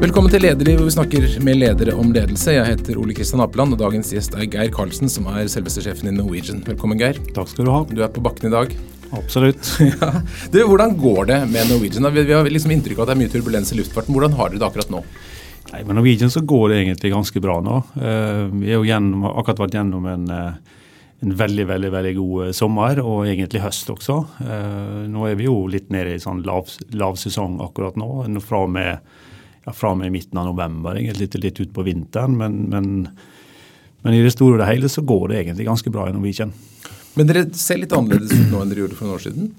Velkommen til Lederliv, hvor vi snakker med ledere om ledelse. Jeg heter Ole Kristian Apeland, og dagens gjest er Geir Karlsen, som er selveste sjefen i Norwegian. Velkommen, Geir. Takk skal du ha. Du er på bakken i dag. Absolutt. ja. Du, Hvordan går det med Norwegian? Vi, har liksom inntrykk av at det er mye turbulens i luftfarten. Hvordan har dere det akkurat nå? Nei, Med Norwegian så går det egentlig ganske bra nå. Uh, vi har gjennom, akkurat vært gjennom en, uh, en, veldig veldig, veldig god uh, sommer, og egentlig høst også. nå er vi jo litt nede i sånn lav, lav sesong akkurat nå. Fra og med ja, fra og med midten av november, egentlig litt, litt utpå vinteren. Men, men, men, i det store og det hele så går det egentlig ganske bra i Norwegian. Men dere ser litt annerledes ut nå enn dere gjorde for noen år siden?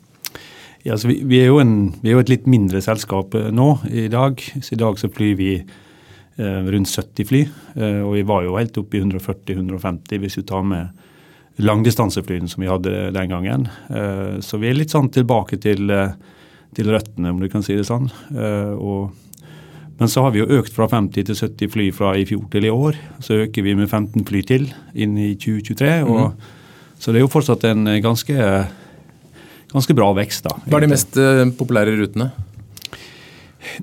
Ja, altså vi, vi, er en, vi, er jo et litt mindre selskap eh, nå i dag. Så I dag så flyr vi eh, rundt 70 fly. Eh, og vi var jo helt oppe i 140-150 hvis vi tar med langdistanseflyene som vi hadde den gangen. Eh, så vi er litt sånn tilbake til, eh, til røttene, om du kan si det sånn. Eh, og men så har vi jo økt fra 50 til 70 fly fra i fjor til i år. Så øker vi med 15 fly til inn i 2023. Og, mm. Så det er jo fortsatt en ganske, ganske bra vekst. da. Hva er de mest uh, populære rutene?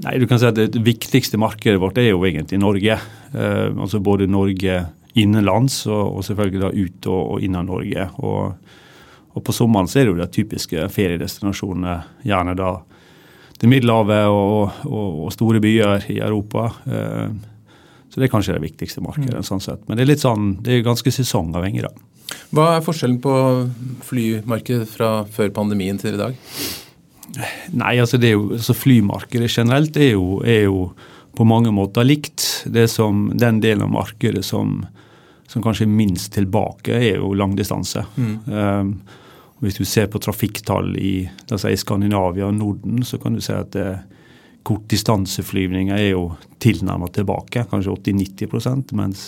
Nei, du kan si at Det viktigste markedet vårt er jo egentlig Norge. Eh, altså Både Norge innenlands og, og selvfølgelig da ut og, og innan Norge. Og, og på sommeren så er det jo de typiske feriedestinasjonene. Gjerne da til Middelhavet og, og, og, store byer i Europa. Eh, så det er kanskje det viktigste markedet. Mm. sånn sett. Men det er litt sånn, det er ganske sesongavhengig. da. Hva er forskjellen på flymarkedet fra før pandemien til i dag? Nei, altså, det er jo, altså Flymarkedet generelt er jo, er jo, på mange måter likt. Det som, den delen av markedet som, som kanskje er minst tilbake, er jo langdistanse. Mm. Um, hvis du ser på trafikktall i, i Skandinavia og Norden, så kan du se at eh, kortdistanseflyvninger er jo tilnærmet tilbake, kanskje 80-90 mens,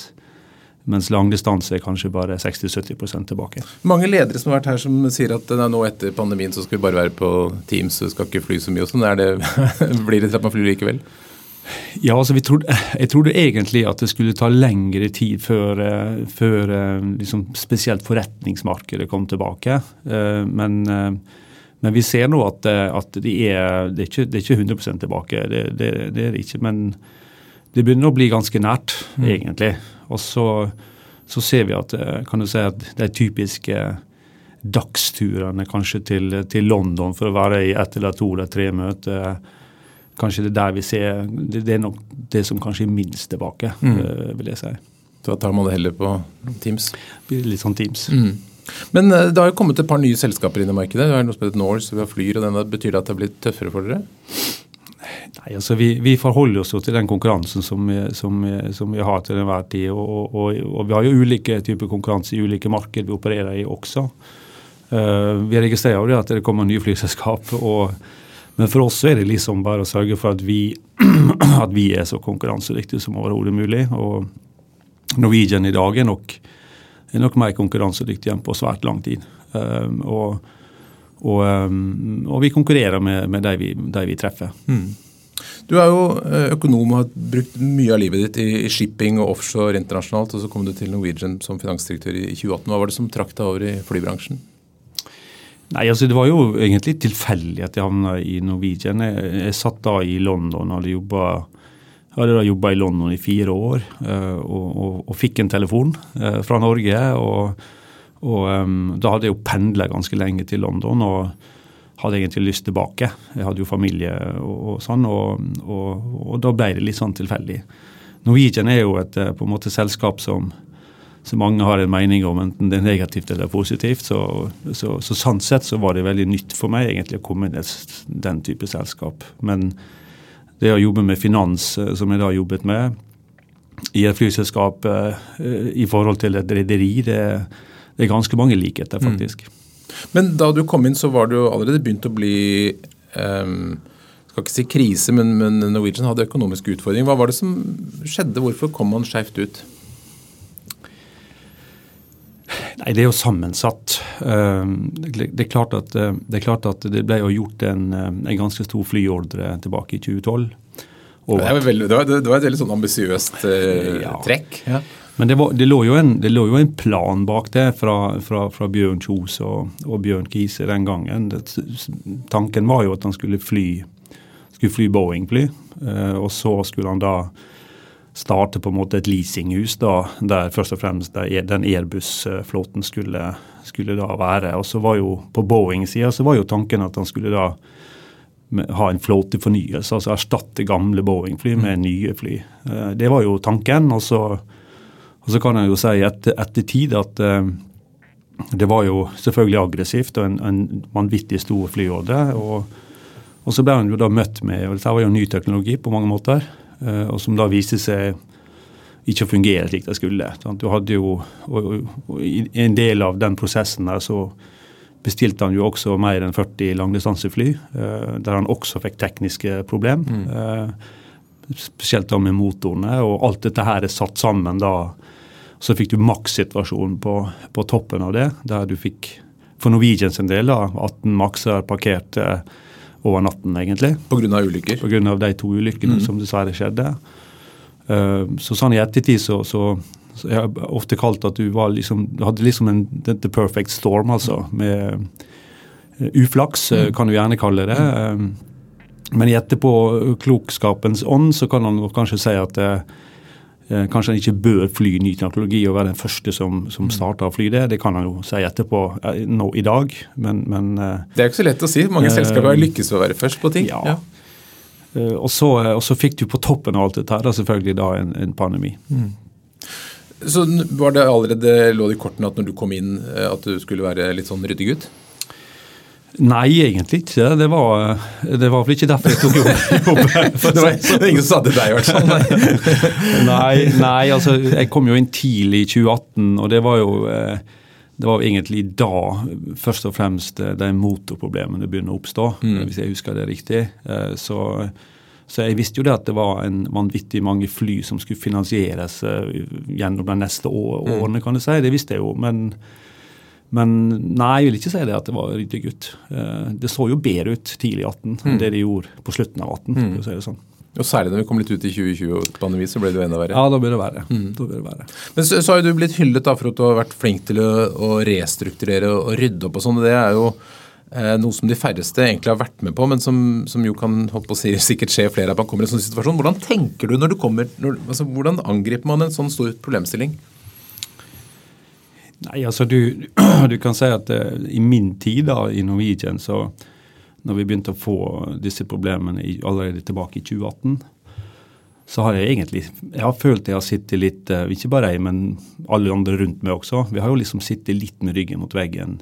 mens langdistanse er kanskje bare 60-70% tilbake. Mange ledere som har vært her som sier at nå etter pandemien så skal vi bare være på Teams så skal ikke fly så mye. og sånn. Blir det til at man flyr likevel? Ja, altså trodde, Jeg trodde egentlig at det skulle ta lengre tid før, eh, før eh, liksom spesielt forretningsmarkedet kom tilbake. Eh, men, men vi ser nå at, at det, er, det, er ikke, det er ikke 100 tilbake. Det, det, det, er det ikke. Men det begynner å bli ganske nært, mm. egentlig. Og så, så, ser vi at, kan du si at de typiske dagsturene kanskje til, til London for å være i ett eller to eller tre møter kanskje det er der vi ser Det, det er nok det som kanskje er minst tilbake, mm. uh, vil jeg si. Så da tar man det heller på Teams? Litt sånn Teams. Mm. Men uh, det har jo kommet et par nye selskaper inn i markedet. Det er noe som heter Norse, vi har Flyr. og denne. Betyr det at det har blitt tøffere for dere? Nei, altså vi, vi, forholder oss jo til den konkurransen som som som vi har til enhver tid. Og, og, og, vi har jo ulike typer konkurranse i ulike marked vi opererer i også. Uh, vi registrerer jo det at det kommer nye flyselskap. og men for oss er det liksom bare å sørge for at vi, at vi er så konkurransedyktige som overhodet mulig. Og Norwegian i dag er nok, er nok mer konkurransedyktig enn på svært lang tid. Um, og, og, um, og, vi konkurrerer med, med de, vi, de vi treffer. Mm. Du er jo eh, økonom og har brukt mye av livet ditt i shipping og offshore internasjonalt, og så kom du til Norwegian som finansdirektør i 2018. Hva var det som trakk deg over i flybransjen? Nei, altså Det var jo egentlig tilfeldig at jeg havna i Norwegian. Jeg, jeg, satt da i London og hadde jobba hadde da jobba i London i fire år uh, og, og, og, fikk en telefon uh, fra Norge. og, og Da hadde jeg jo pendla ganske lenge til London og hadde egentlig lyst tilbake. Jeg hadde jo familie og, sånn, og, da ble det litt sånn tilfeldig. Norwegian er jo et på en måte selskap som så mange har en mening om, enten det er negativt eller positivt. Så, så, så sånn sett så var det veldig nytt for meg egentlig å komme inn i den type selskap. Men det å jobbe med finans, eh, som jeg da jobbet med, i et flyselskap eh, i forhold til et rederi, det, det, er ganske mange likheter, mm. faktisk. Mm. Men da du kom inn, så var det jo allerede begynt å bli um skal ikke si krise, men, men Norwegian hadde økonomiske utfordringer. Hva var det som skjedde? Hvorfor kom man skjevt ut? Nei, Det er jo sammensatt. Ehm, det er klart at eh, det, klart at det ble jo gjort en, eh, en, ganske stor flyordre tilbake i 2012. Det, var veldig, det, var, det, var, et veldig sånn ambisiøst eh, ja. trekk. Ja. Men det, var, det, lå en, det, lå jo en, plan bak det fra, fra, fra Bjørn Kjos og, og, Bjørn Kise den gangen. tanken var jo at han skulle fly, skulle fly Boeing-fly. Og så skulle han da starte på en måte et leasinghus da, der først og fremst den Airbus-flåten skulle, skulle, da være. Og så var jo På Boeing-sida så var jo tanken at han skulle da ha en flåtefornyelse, altså erstatte gamle Boeing-fly med mm. nye fly. Eh, det var jo tanken. Og så, og så kan jeg jo si etter, etter tid at uh, det var jo selvfølgelig aggressivt og en, en vanvittig stor flyordre. Og, og, så ble han jo da møtt med og Dette var jo ny teknologi på mange måter, og som da viste seg ikke å fungere slik det skulle. Du hadde jo, en del av den prosessen der så bestilte han jo også mer enn 40 langdistansefly, uh, der han også fikk tekniske problem. Mm. Uh, spesielt da med motorene. Og alt dette her er satt sammen da. Så fikk du makssituasjonen på, på toppen av det, der du fikk for Norwegian sin del da, 18 makser parkert uh, over natten, egentlig. Pga. ulykker? Pga. de to ulykkene mm. som dessverre skjedde. så sånn i ettertid så, så så jeg har ofte kalt at du, liksom, du hadde liksom en the perfect storm, altså. Med uh, uflaks, mm. kan du gjerne kalle det. Uh, men i etterpåklokskapens ånd så kan han kanskje si at uh, kanskje han ikke bør fly ny teknologi og være den første som, som mm. starter å fly det. Det kan han jo si etterpå nå i dag, men, men Det er jo ikke så lett å si. Mange selskaper lykkes med å være først på ting. Ja. ja. Og, så, og, så, fikk du på toppen av alt dette her, selvfølgelig da en, en pandemi. Mm. Så var det allerede lå det i kortene at når du kom inn eh, at du skulle være litt sånn ryddegutt? Nei, egentlig ikke. Det var, det var vel ikke derfor jeg tok jobb. det var ingen som sa det til deg, i hvert fall. nei, nei, altså jeg kom jo inn tidlig i 2018, og det var jo eh, det var egentlig da først og fremst eh, de motorproblemene begynner å oppstå, mm. hvis jeg husker det riktig. Så så jeg visste jo det at det var en vanvittig mange fly som skulle finansieres gjennom de neste årene, kan du si. Det visste jeg jo. Men, men, nei, jeg vil ikke si det at det var ryddig gutt. Uh, det så jo bedre ut tidlig i 18 mm. enn det de gjorde på slutten av 18. Mm. å si sånn. Og Særlig når vi kom litt ut i 2020-pandemi, så ble det jo enda verre. Ja, da ble det verre. Mm. Ble det verre. Men så, så, har jo du blitt hyllet da for at du har vært flink til å, å restrukturere og rydde opp og sånn. Det er jo Eh, noe som de færreste egentlig har vært med på, men som, som jo kan holdt si, sikkert skje flere at man kommer i en sånn situasjon. Hvordan tenker du når du kommer, når, altså, hvordan angriper man en sånn stor problemstilling? Nei, altså du, du kan si at uh, i min tid da, i Norwegian, så når vi begynte å få disse problemene i, allerede tilbake i 2018, så har jeg egentlig jeg har følt jeg har sittet litt, uh, ikke bare jeg, men alle andre rundt meg også, vi har jo liksom sittet litt med ryggen mot veggen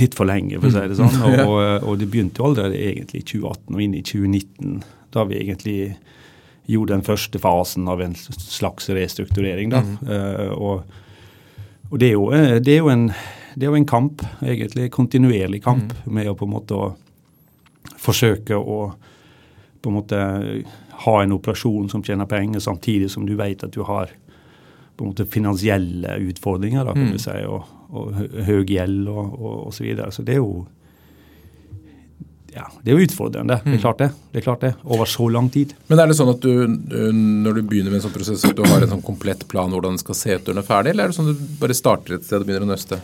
litt for lenge, for å si det sånn. Og, og, det begynte jo allerede egentlig i 2018 og inn i 2019, da vi egentlig gjorde den første fasen av en slags restrukturering. da. Mm. Uh, og, og det, er jo, eh, det, er en, det er jo en kamp, egentlig. Kontinuerlig kamp mm. med å på en måte forsøke å på en måte ha en operasjon som tjener penger, samtidig som du vet at du har på en måte finansielle utfordringer, da, kan mm. du si, og, og høy gjeld og, osv. så videre. Så det er jo ja, det er jo utfordrende. Det er mm. klart det. det er klart det, Over så lang tid. Men er det sånn at du, når du begynner med en sånn prosess, at du har en sånn komplett plan hvordan det skal se ut når den er ferdig, eller er det sånn at du bare starter et sted og begynner å nøste?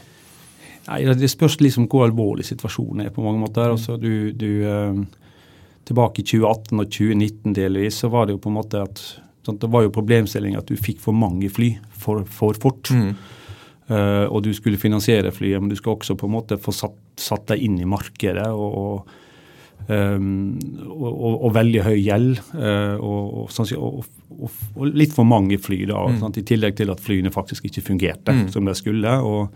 Nei, Det spørs liksom hvor alvorlig situasjonen er på mange måter. Altså, du, du, eh, tilbake i 2018 og 2019 delvis, så var det jo på en måte at sånn, Det var jo problemstilling at du fikk for mange fly for, for fort. Mm. Uh, og du skulle finansiere flyet, men du skal også på en måte få satt, satt deg inn i markedet. og, og Um, og, og, veldig høy gjeld. Uh, og, og, og, litt for mange fly, da, mm. i tillegg til at flyene faktisk ikke fungerte mm. som de skulle. og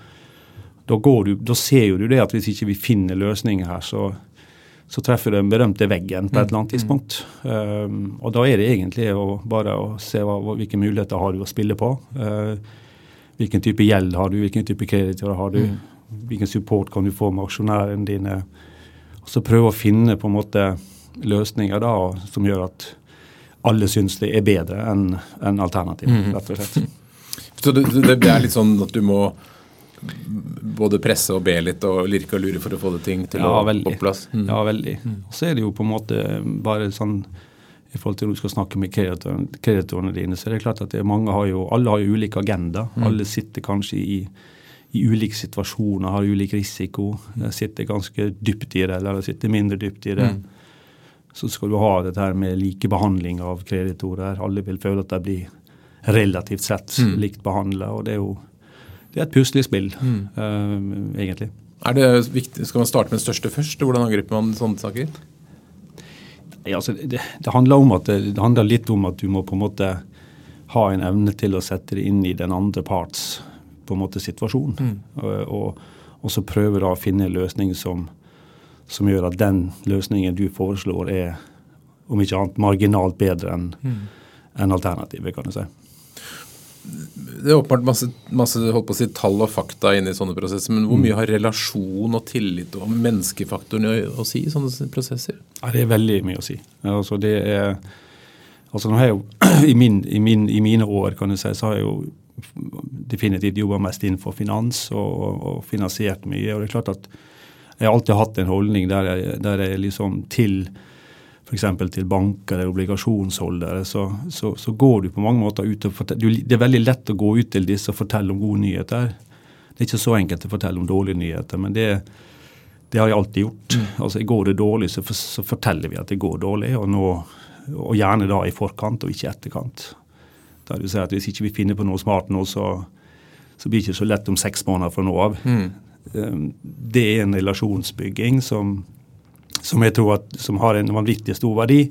da, du, da, ser du det at hvis ikke vi finner løsninger her, så, så treffer du den berømte veggen på et eller annet mm. tidspunkt. Um, og da er det egentlig å bare å se hva, hvilke muligheter har du å spille på. Uh, Hvilken type gjeld har du, hvilken type kreditorer har du, mm. hvilken support kan du få med aksjonærene dine. Og så prøve å finne på en måte løsninger da, som gjør at alle syns det er bedre enn en alternativ, mm. rett og slett. Så det, det, er litt sånn at du må både presse og be litt og lirke og lure for å få det ting til ja, å få plass? Mm. Ja, veldig. Og så er det jo på en måte bare sånn i forhold til når du skal snakke med kreditorene dine, så er det klart at det mange har jo, alle har jo ulike agenda. Mm. Alle sitter kanskje i, i, ulike situasjoner, har ulik risiko. Mm. Sitter ganske dypt i det, eller sitter mindre dypt i det. Mm. så skal du ha dette her med likebehandling av kreditorer. Alle vil føle at de blir relativt sett mm. likt behandla. Og det er jo det er et puslespill, mm. uh, egentlig. Er det viktig, Skal man starte med den største først? Hvordan angriper man sånne saker? Ja, altså, det, det, handler at, det, handler litt om at du må på en måte ha en evne til å sette det inn i den andre parts på en måte situasjon. Mm. Og, og, og, så prøve da å finne en løsning som, som, gjør at den løsningen du foreslår er om ikke annet marginalt bedre enn mm. en alternativet, kan du si det er åpenbart masse, masse holdt på å si, tall og fakta inne i sånne prosesser, men hvor mye har relasjon og tillit og menneskefaktoren å, å si i sånne prosesser? Ja, Det er veldig mye å si. Altså, det er, altså nå har jeg jo, i, min, i, min, i, mine år kan du si, så har jeg jo definitivt jobba mest innenfor finans og, og, finansiert mye. og det er klart at Jeg har alltid hatt en holdning der jeg, der jeg liksom til f.eks. til banker eller obligasjonsholdere, så, så, så, går du på mange måter ut og forteller, Det er veldig lett å gå ut til disse og fortelle om gode nyheter. Det er ikke så enkelt å fortelle om dårlige nyheter, men det, det har jeg alltid gjort. Mm. Altså, Går det dårlig, så, så, forteller vi at det går dårlig, og, nå, og, gjerne da i forkant og ikke i etterkant. Der du sier at Hvis ikke vi finner på noe smart nå, så, så blir det ikke så lett om seks måneder fra nå av. Mm. Ehm, det er en relasjonsbygging som som jeg tror at, som har en vanvittig stor verdi.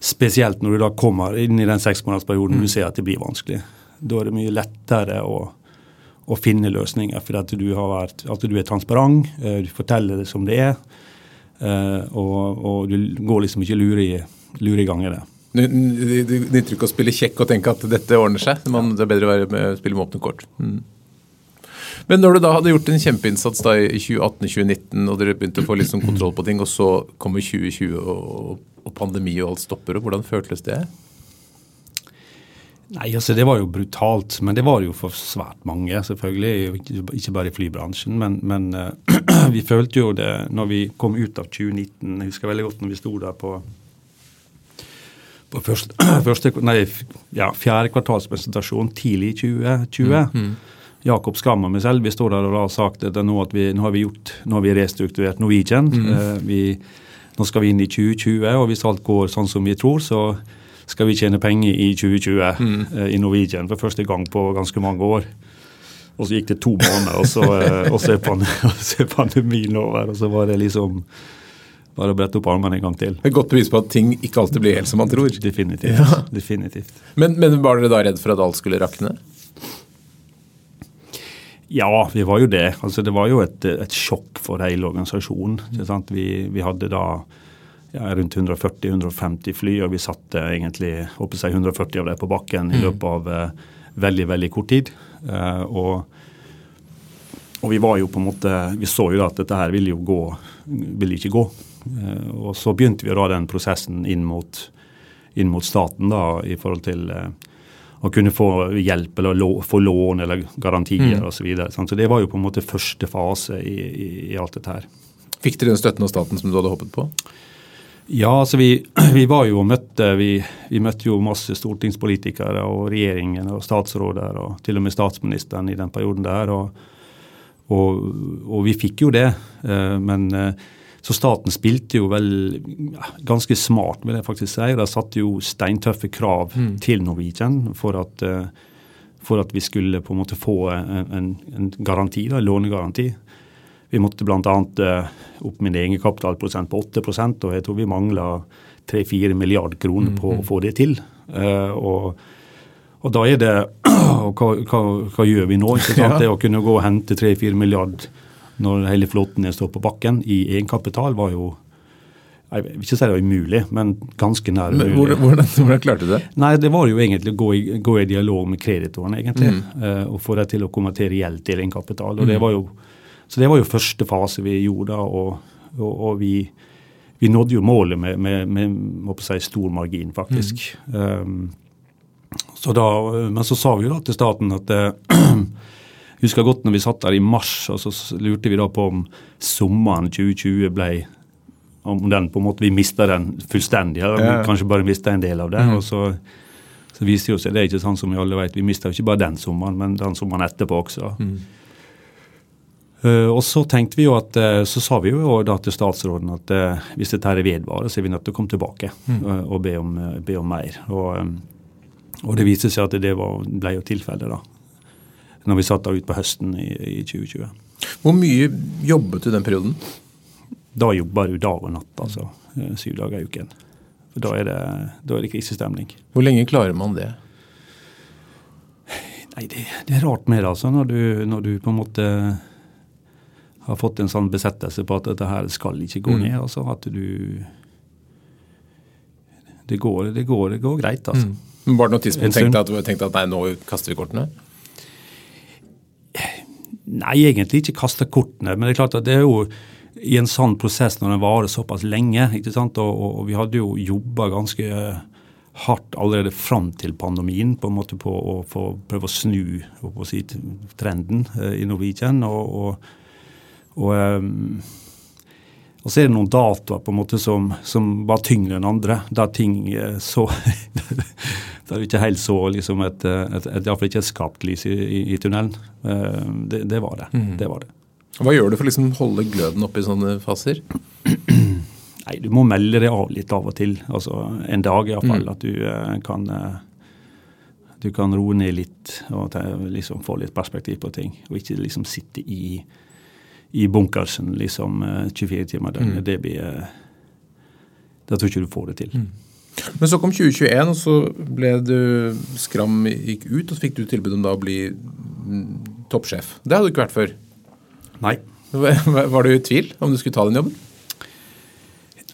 Spesielt når du da kommer inn i den seksmånedersperioden mm. du ser at det blir vanskelig. Da er det mye lettere å, å finne løsninger, for at du, vært, at du, er transparent, eh, du forteller det som det er, eh, og, og du går liksom ikke lure i, lure i gang i det. Det nytter ikke å spille kjekk og tenke at dette ordner seg. Man, det er bedre å være med, spille med åpne kort. Mm. Men når du da hadde gjort en kjempeinnsats da i 2018-2019, og dere begynte å få litt sånn kontroll på ting, og så kommer 2020 og, og pandemi og alt stopper, og hvordan føltes det? Nei, altså Det var jo brutalt, men det var jo for svært mange, selvfølgelig. Ikke bare i flybransjen. Men, men uh, vi følte jo det når vi kom ut av 2019. Jeg husker veldig godt når vi sto der på, på første, første, nei, ja, fjerde kvartalspresentasjon tidlig i 2020. Mm, mm. Jakob skammer meg selv vi står der og har sagt at nå, at vi, nå, har vi gjort, nå har vi restrukturert Norwegian. Mm. Eh, vi, nå skal vi inn i 2020, og hvis alt går sånn som vi tror, så skal vi tjene penger i 2020 mm. eh, i Norwegian for første gang på ganske mange år. Og så gikk det to måneder, og så, eh, og så, er, pandemien, så er pandemien over. Og så var det liksom bare å brette opp armene en gang til. Et godt bevis på at ting ikke alltid blir helt som man tror. Definitivt. Ja. Definitivt. Men, men var dere da redd for at alt skulle rakne? Ja, vi var jo det. Altså, det var jo et, et sjokk for hele organisasjonen. Vi, vi, hadde da ja, rundt 140-150 fly, og vi satte egentlig håper jeg, 140 av dem på bakken i mm. løpet av uh, veldig veldig kort tid. Uh, og, og, vi var jo på en måte, vi så jo at dette her ville jo gå, ville ikke gå. Uh, og så begynte vi da den prosessen inn mot, inn mot staten da, i forhold til å kunne få hjelp eller lå, få lån eller garantier mm. osv. Så, videre, så det var jo på en måte første fase i, i, i alt dette her. Fikk dere den støtten av staten som du hadde håpet på? Ja, altså vi, vi var jo og møtte vi, vi, møtte jo masse stortingspolitikere og regjeringen og statsråder og til og med statsministeren i den perioden der. Og, og, og vi fikk jo det. Eh, men eh, så staten spilte jo vel ja, ganske smart, vil jeg faktisk si. De satte jo steintøffe krav mm. til Norwegian for at, uh, for at, vi skulle på en måte få en, en, en garanti, da, en lånegaranti. Vi måtte bl.a. Uh, opp med en egenkapitalprosent på 8 og jeg tror vi mangla 3-4 milliarder kroner på mm. å få det til. Og, og, da er det og hva, hva, hva, gjør vi nå? ikke sant? Det å kunne gå og hente 3-4 milliarder når hele flåten står på bakken i egenkapital, var jo jeg vil ikke si det var umulig, men ganske nær umulig. Hvordan, hvordan, hvordan, klarte du det? Nei, Det var jo egentlig å gå i, gå i dialog med kreditorene, egentlig. Mm. Uh, og få dem til å komme til reelt egenkapital. Og mm. det var jo, så det var jo første fase vi gjorde. Og, og, og vi, vi, nådde jo målet med, med, med si, stor margin, faktisk. Mm. Um, så da, men så sa vi jo da til staten at husker godt når vi satt der i mars, og så lurte vi da på om sommeren 2020 ble Om den på en måte vi mista den fullstendig, eller ja. kanskje bare mista en del av det. Mm. og så så viser jo seg det er ikke sånn som vi alle vet. Vi mista ikke bare den sommeren, men den sommeren etterpå også. Mm. Uh, og så tenkte vi jo at, uh, så sa vi jo da til statsråden at uh, hvis dette her vedvarer, så er vi nødt til å komme tilbake mm. og be om, be om, mer. Og, um, og, det viste seg at det var, ble jo tilfellet da, når vi satt der ut på høsten i, i 2020. Hvor mye jobbet du den perioden? Da jobber du dag og natt, altså. Syv dager i uken. For da er det, da er det krisestemning. Hvor lenge klarer man det? Nei, det, det er rart med det, altså. Når du, når du på en måte har fått en sånn besettelse på at dette her skal ikke gå mm. ned. altså At du Det går, det går, det går greit, altså. Mm. Var det noe tidspunkt du tenkte at, tenkte at nei, nå kaster vi kortene? Nei, egentlig ikke kaste kortene. Men det er klart at det er jo i en sånn prosess når den varer såpass lenge. ikke sant, Og, og, og vi hadde jo jobba ganske hardt allerede fram til pandemien på en måte på å få, prøve å snu å si, trenden eh, i Norwegian. og, og og, um, og, så er det noen datoer på en måte som, som var tyngre enn andre, der ting eh, så Der du ikke helt så liksom et, et, et, iallfall ikke et skapt lys i, i, i tunnelen. Uh, det, det, var det. Mm. det var det. Hva gjør du for å liksom holde gløden oppe i sånne faser? Nei, Du må melde deg av litt av og til. altså En dag iallfall. Mm. At du uh, kan uh, du kan roe ned litt og liksom få litt perspektiv på ting. Og ikke liksom sitte i i bunkersen liksom 24 timer timer døgnet. Mm. Det blir eh, Da tror jeg ikke du får det til. Mm. Men så kom 2021, og så ble du Skram gikk ut, og så fikk du tilbud om da å bli mm, toppsjef. Det hadde du ikke vært før? Nei. Var du i tvil om du skulle ta den jobben?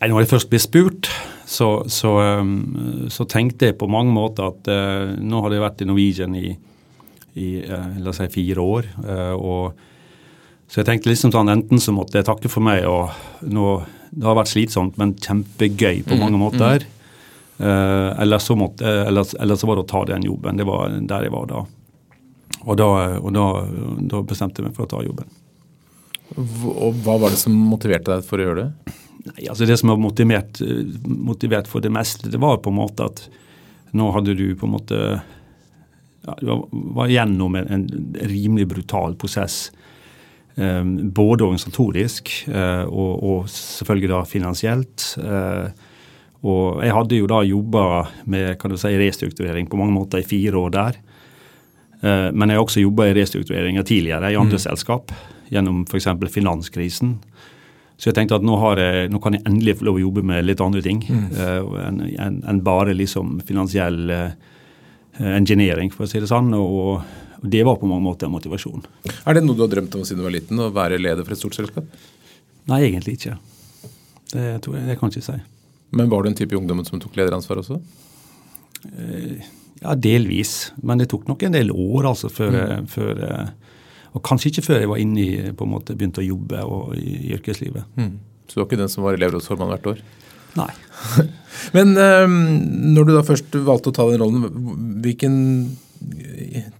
Nei, Når jeg først ble spurt, så, så, um, så, tenkte jeg på mange måter at uh, nå hadde jeg vært i Norwegian i, i uh, la oss si fire år. Uh, og så jeg tenkte liksom sånn, enten så måtte jeg takke for meg, og nå, det har vært slitsomt, men kjempegøy på mange mm, måter. Mm. Uh, eller, så måtte, eller, eller, så var det å ta den jobben. Det var der jeg var da. Og da, og da, da bestemte jeg meg for å ta jobben. Og Hva var det som motiverte deg for å gjøre det? Nei, altså Det som har motivert, motivert for det meste, det var på en måte at nå hadde du på en måte ja, Du var gjennom en, en rimelig brutal prosess både organisatorisk eh, og, og, selvfølgelig da finansielt. Eh, og jeg hadde jo da jobba med kan du si, restrukturering på mange måter i fire år der. Eh, men jeg har også jobba i restruktureringer tidligere i andre mm. selskap, gjennom f.eks. finanskrisen. Så jeg tenkte at nå, jeg, nå, kan jeg endelig få lov å jobbe med litt andre ting mm. enn en, en bare liksom finansiell engineering, for å si det sånn. og Det var på mange måter en motivasjon. Er det noe du har drømt om siden du var liten, å være leder for et stort selskap? Nei, egentlig ikke. Det, tror jeg, det kan jeg ikke si. Men var du en type i ungdommen som tok lederansvar også? Eh, ja, delvis. Men det tok nok en del år altså før, mm. før Og kanskje ikke før jeg var inne i, på en måte begynte å jobbe og, i, i yrkeslivet. Mm. Så du var ikke den som var elevrådsformann hvert år? Nei. Men um, når du da først valgte å ta den rollen, hvilken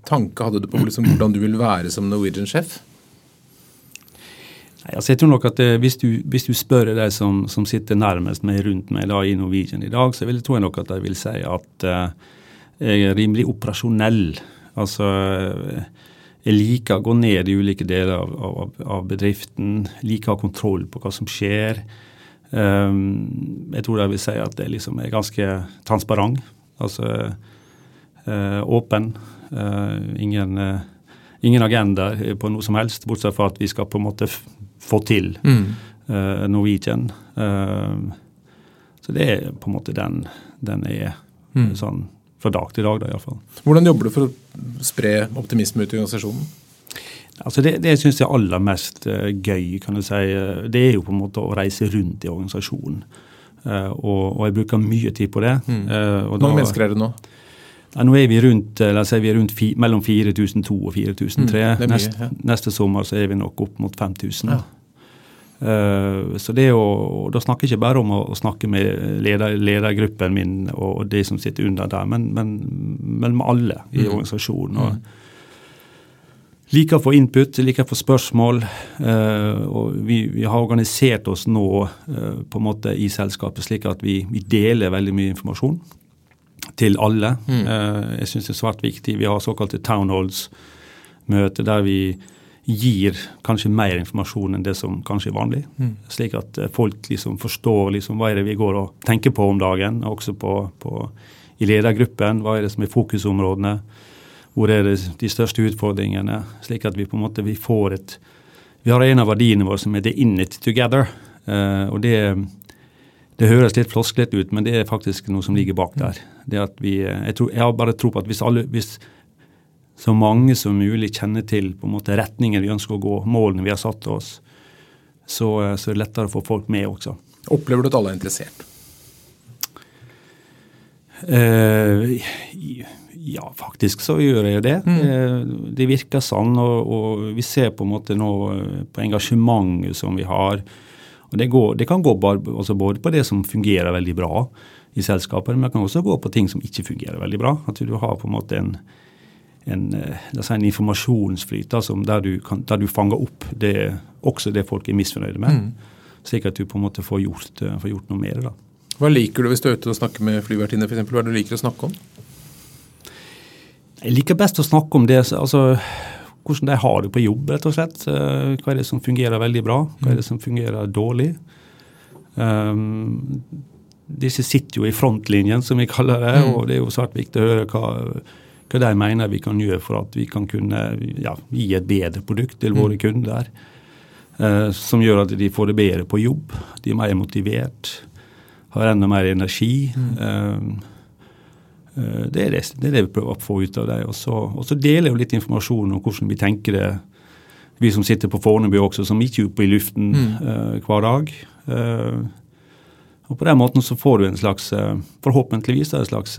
tanke hadde du på liksom, hvordan du vil være som Norwegian-sjef? Altså jeg tror nok at eh, hvis, du, hvis, du, spør de som, som, sitter nærmest meg rundt meg da, i Norwegian i dag, så vil tror jeg nok at de vil si at eh, jeg er rimelig operasjonell. Altså jeg liker å gå ned i ulike deler av, av, av bedriften. Liker å ha kontroll på hva som skjer. Um, jeg tror de vil si at jeg liksom er ganske transparent. Altså Eh, åpen. Eh, ingen, eh, ingen agenda på noe som helst, bortsett fra at vi skal på en måte få til mm. Norwegian. så det er på en måte den, den er mm. sånn fra dag til dag, da iallfall. Hvordan jobber du for å spre optimisme ut i organisasjonen? Altså Det, det syns jeg er aller mest gøy. kan du si. Det er jo på en måte å reise rundt i organisasjonen. Uh, og, og, jeg bruker mye tid på det. Mm. Uh, Hvor mange mennesker er det nå? Ja, nå er vi rundt, la oss si, vi er rundt fi, mellom 4002 og 4003. Mm, neste, ja. Neste sommer så er vi nok opp mot 5000. Ja. Uh, så det å, Da snakker jeg ikke bare om å, å snakke med leder, ledergruppen min og, de som sitter under der, men, men, men med alle i mm. organisasjonen. og mm. Liker å få input, liker å få spørsmål. Uh, og vi, vi, har organisert oss nå uh, på en måte i selskapet slik at vi, vi deler veldig mye informasjon til alle. Mm. Eh, jeg syns det er svært viktig. Vi har såkalte townholds-møter der vi gir kanskje mer informasjon enn det som kanskje er vanlig. Mm. Slik at eh, folk liksom forstår liksom hva er det vi går og tenker på om dagen, også på, på, i ledergruppen. Hva er det som er fokusområdene? Hvor er det de største utfordringene? Slik at vi på en måte vi får et Vi har en av verdiene våre som heter 'in it together'. Uh, og det, det høres litt flosklete ut, men det er faktisk noe som ligger bak der. Vi, jeg, tror, jeg har bare tro på at hvis, alle, hvis så mange som mulig kjenner til på en måte retningen vi ønsker å gå, målene vi har satt oss, så, eh, så er det lettere å få folk med også. Opplever du at alle er interessert? Uh, ja, faktisk så gjør jeg det. Mm. Eh, det virker sånn, og, og, vi ser på en måte nå på engasjementet som vi har. Det, går, det kan gå altså både på det som fungerer veldig bra i selskapet, men det kan også gå på ting som ikke fungerer veldig bra. At du har på en måte en, en, eh, en informasjonsflyt altså, der, du kan, der, du fanger opp det, også det folk er misfornøyde med. Mm. Slik at du på en måte får gjort, eh, får gjort noe mer. Da. Hva liker du hvis du er ute og snakker med flyvertinner f.eks.? Hva er det du liker å snakke om? Jeg liker best å snakke om det, altså hvordan de har det på jobb, rett og slett. Eh, hva er det som fungerer veldig bra, hva er det som fungerer dårlig. Um, disse sitter jo i frontlinjen, som vi kaller det, mm. og det er jo svært viktig å høre hva hva de mener vi kan gjøre for at vi kan kunne ja, gi et bedre produkt til våre mm. kunder. Uh, som gjør at de får det bedre på jobb. De er mer motivert, har enda mer energi. Mm. Eh, det, er det, det, er det, vi prøver å få ut av det. Og så, og så deler jeg litt informasjon om hvordan vi tenker det, vi som sitter på Fornebu også, som ikke er oppe i luften mm. uh, hver dag. Uh, og på den måten så får du en slags, uh, forhåpentligvis en slags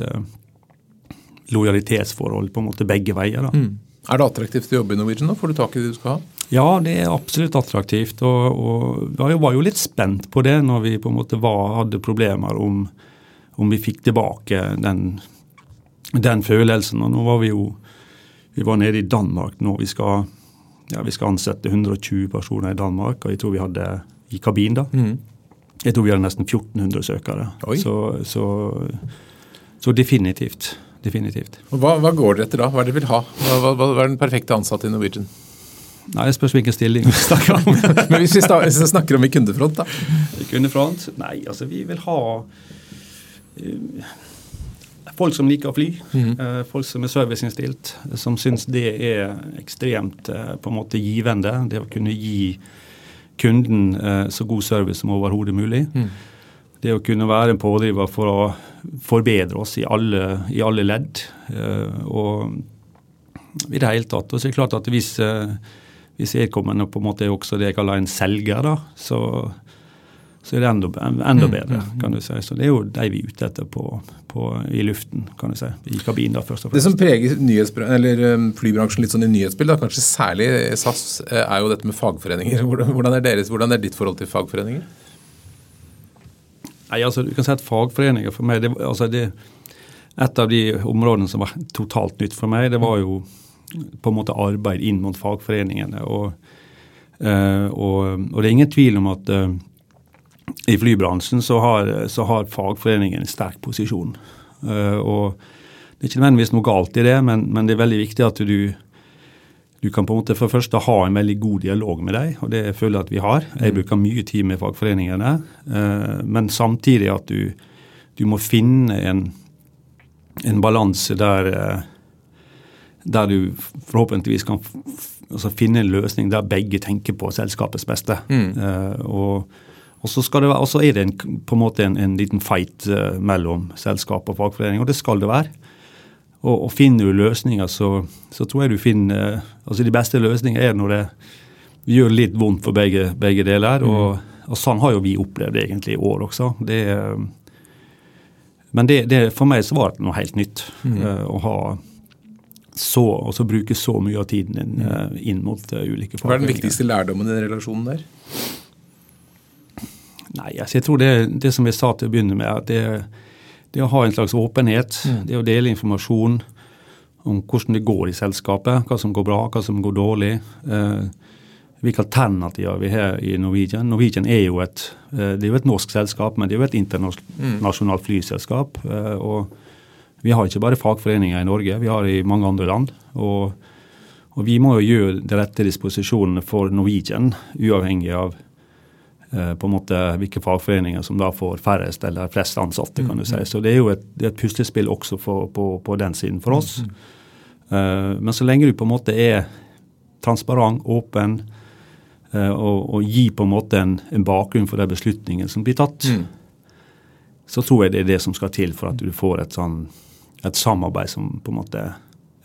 lojalitetsforhold på en måte begge veier. Mm. Er det attraktivt å jobbe i Norwegian? da? Får du tak i det du skal ha? Ja, det er absolutt attraktivt. og, og Jeg var jo litt spent på det når vi på en måte var, hadde problemer om, om vi fikk tilbake den, den, følelsen. og Nå var vi jo vi var nede i Danmark nå. Vi skal, ja, vi skal ansette 120 personer i Danmark, og jeg tror vi hadde i kabin da. Mm. Jeg tror vi hadde nesten 1400 søkere. Så, så, så definitivt definitivt. Hva, hva, går dere etter da? Hva er det dere vil ha? Hva, hva, hva, er den perfekte ansatte i Norwegian? Nei, Det spørs hvilken stilling vi snakker om. Men hvis vi, snakker om i kundefront, da? I kundefront? Nei, altså vi vil ha uh, folk som liker å fly. Mm folk som er serviceinnstilt. Som syns det er ekstremt uh, på en måte givende. Det å kunne gi kunden så god service som overhodet mulig. Mm det å kunne være en pådriver for å forbedre oss i alle, i alle ledd. Eh, og i det hele tatt. Og så er det klart at hvis, eh, hvis vedkommende på en måte er også det jeg kaller en selger, da, så, så er det enda, enda mm, bedre, mm, kan du si. Så det er jo de vi er ute etter på, på, i luften, kan du si. I kabinen, da, først og fremst. Det som preger eller um, flybransjen litt sånn i nyhetsbildet, kanskje særlig SAS, eh, er jo dette med fagforeninger. Hvordan er, deres, hvordan er ditt forhold til fagforeninger? Nei, altså du kan si at Fagforeninger for meg det, altså det, Et av de områdene som var totalt nytt for meg, det var jo på en måte arbeid inn mot fagforeningene. Og, uh, og, og det er ingen tvil om at uh, i flybransjen så har, så har, fagforeningen en sterk posisjon. Uh, og Det er ikke nødvendigvis noe galt i det, men, men det er veldig viktig at du du kan på en måte for det første ha en veldig god dialog med dem, og det føler jeg at vi har. Jeg mm. bruker mye tid med fagforeningene, eh, men samtidig at du, du må finne en, en balanse der, eh, der du forhåpentligvis kan altså finne en løsning der begge tenker på selskapets beste. Mm. Og, og, så skal det være, og så er det en, på en måte en, en liten fight uh, mellom selskap og fagforening, og det skal det være. Og, og finner du løsninger, så, så, tror jeg du finner altså De beste løsningene er når det gjør litt vondt for begge, begge deler. Mm. Og, og, sånn har jo vi opplevd egentlig i år også. Det, men det, det, for meg så var det noe helt nytt mm. uh, å ha så, og så bruke så mye av tiden inn, uh, inn mot uh, ulike fagforeninger. Hva er den viktigste lærdommen i den relasjonen der? Nei, altså jeg tror det, det som jeg sa til å begynne med, at det, det å ha en slags åpenhet, mm. det å dele informasjon om hvordan det går i selskapet, hva som går bra, hva som går dårlig. Eh, hvilke alternativer vi har i Norwegian. Norwegian er jo et, eh, det er jo et norsk selskap, men det er jo et internasjonalt mm. flyselskap. Eh, og vi har ikke bare fagforeninger i Norge, vi har det i mange andre land. Og, Og vi må jo gjøre de rette disposisjonene for Norwegian, uavhengig av på en måte hvilke fagforeninger som da får færrest eller flest ansatte. kan du si. Så det er jo et, er et puslespill også for, på, på, den siden for oss. Eh, men så lenge du på en måte er transparent, åpen, eh, og, og gir på en måte en, en bakgrunn for de beslutningene som blir tatt, Mm. så tror jeg det er det som skal til for at du får et, sånn, et samarbeid som på en måte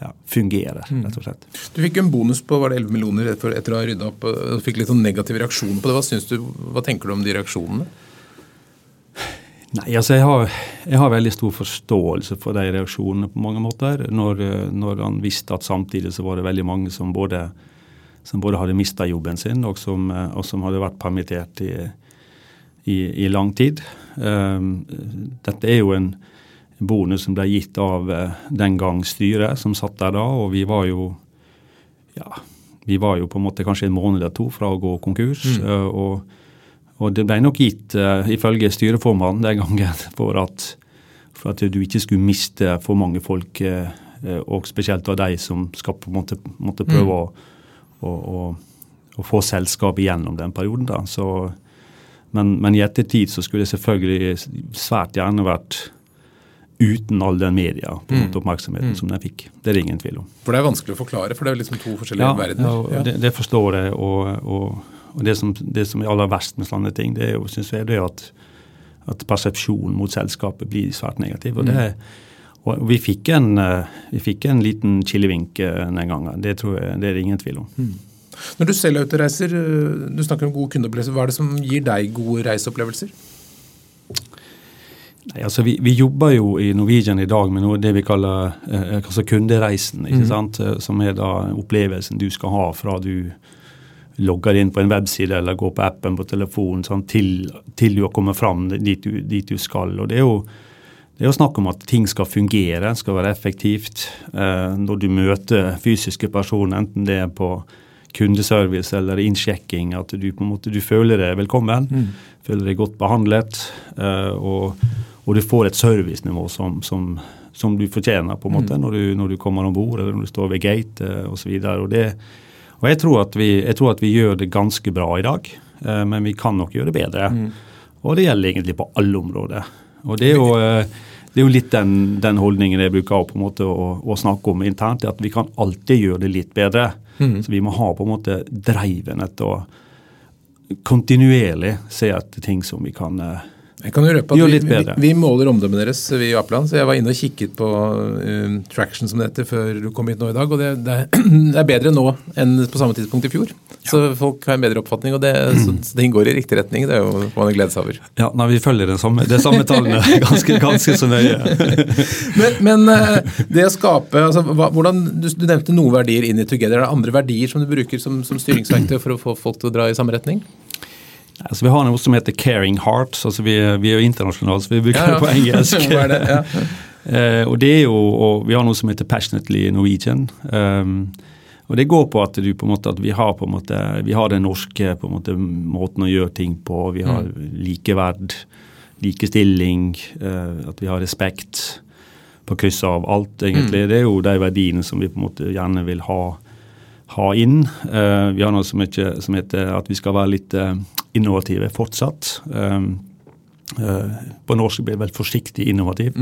ja, fungerer, rett og slett. Du fikk en bonus på var det 11 millioner etter, å ha rydda opp. og fikk litt sånn negative reaksjoner på det. Hva, du, hva tenker du om de reaksjonene? Nei, altså jeg har, jeg har veldig stor forståelse for de reaksjonene på mange måter. Når, når han visste at samtidig så var det veldig mange som både, som både hadde mista jobben sin, og som, og som hadde vært permittert i, i, i lang tid. Um, dette er jo en bonus som ble gitt av eh, den gang styret som satt der da, og vi var jo ja, vi var jo på en måte kanskje en måned eller to fra å gå konkurs. Mm. og og det ble nok gitt, uh, ifølge styreformannen den gangen, for at, for at du ikke skulle miste for mange folk, og spesielt av de som skal på en måte, måtte prøve å, å, å, å få selskap igjennom den perioden. da. Så, men, men i ettertid så skulle det selvfølgelig svært gjerne vært uten all den media måte oppmerksomheten som den fikk. Det er det ingen tvil om. For det er vanskelig å forklare, for det er liksom to forskjellige Ja, verdener. Ja. det, det forstår jeg. Og, og, og det, som, det som er aller verst med sånne ting, det er jo, synes jeg, det er at, at persepsjonen mot selskapet blir svært negativ. Og, det, og vi, fikk en, eh, vi fikk en liten kilevink eh, den gangen. Det tror jeg, det er det ingen tvil om. Når du selv er ute og reiser, øh, du snakker om gode kundeopplevelser. Hva er det som gir deg gode reiseopplevelser? Nei, altså vi, vi jobber jo i Norwegian i dag med noe det vi kaller eh, altså kundereisen. ikke sant? Eh, Som er da opplevelsen du skal ha fra du logger inn på en webside eller går på appen på telefonen sånn, til, til du har kommet fram dit du, dit du skal. Og det er jo det er jo snakk om at ting skal fungere, skal være effektivt. Eh, når du møter fysiske personer, enten det er på kundeservice eller innsjekking, at du på en måte du føler deg velkommen, føler deg godt behandlet, eh, og, og du får et servicenivå som, som, som du fortjener på en måte når, du, når du kommer om bord eller når du står ved gate osv. Og, og, og jeg tror, at vi, jeg tror at vi gjør det ganske bra i dag, eh, men vi kan nok gjøre det bedre. Og det gjelder egentlig på alle områder. Og det er jo, eh, det er jo litt den, den holdningen jeg bruker på en måte å, å snakke om internt, at vi kan alltid gjøre det litt bedre. Så vi må ha på en måte driven etter å kontinuerlig se etter ting som vi kan eh, Jeg kan jo røpe at jo, vi, vi, vi måler omdømmet deres vi i Apeland, så jeg var inne og kikket på um, traction som det heter før du kom hit nå i dag, og det, det, er, bedre nå enn på samme tidspunkt i fjor. Så folk har en bedre oppfatning, og det, så, så det går i riktig retning. Det er jo hva man gleder seg over. Ja, nei, vi følger det samme, det samme tallene ganske, ganske så nøye. Men, men eh, det å skape altså, hva, hvordan, du, du nevnte noen verdier inn i Together. Er det andre verdier som du bruker som, som styringsverktøy for å få folk til å dra i samme retning? Altså, vi har noe som heter Caring Hearts. altså Vi, vi er jo internasjonale, så vi bruker Ja, ja. det på engelsk. Det? Ja. uh, og det er jo, og Vi har noe som heter Passionately Norwegian. Um, og Det går på at du på måte, at vi har på måte, vi har den norske måte, måten å gjøre ting på. Vi har likeverd, likestilling, uh, at vi har respekt på kryss av alt, egentlig. Det er jo de verdiene som vi på en måte gjerne vil ha, ha inn. Eh, vi har noe som, heter at vi skal være litt eh, innovative fortsatt. Eh, på norsk blir det vel forsiktig innovativ.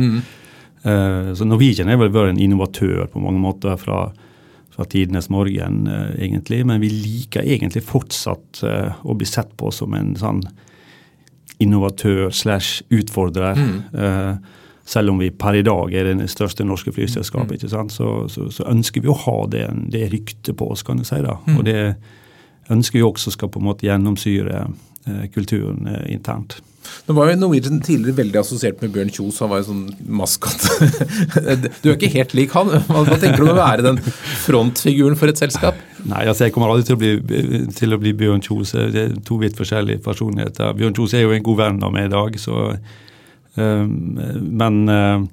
Eh, så Norwegian er vel vært en innovatør på mange måter fra, fra tidenes morgen, egentlig. Men vi liker egentlig fortsatt å bli sett på som en sånn innovatør slash utfordrer. Eh, selv om vi per i dag er det største norske flyselskapet, sant? Så, så, så ønsker vi å ha det, det ryktet på oss, kan du si. da. Og det ønsker vi også skal på en måte gjennomsyre eh, kulturen eh, internt. Nå var jo Norwegian tidligere veldig assosiert med Bjørn Kjos, han var jo sånn maskot. Du er ikke helt lik han. Hva, tenker du om å være den frontfiguren for et selskap? Nei, altså jeg kommer aldri til å bli, til å bli Bjørn Kjos. Det er to vidt forskjellige personligheter. Bjørn Kjos er jo en god venn av meg i dag, så Men uh,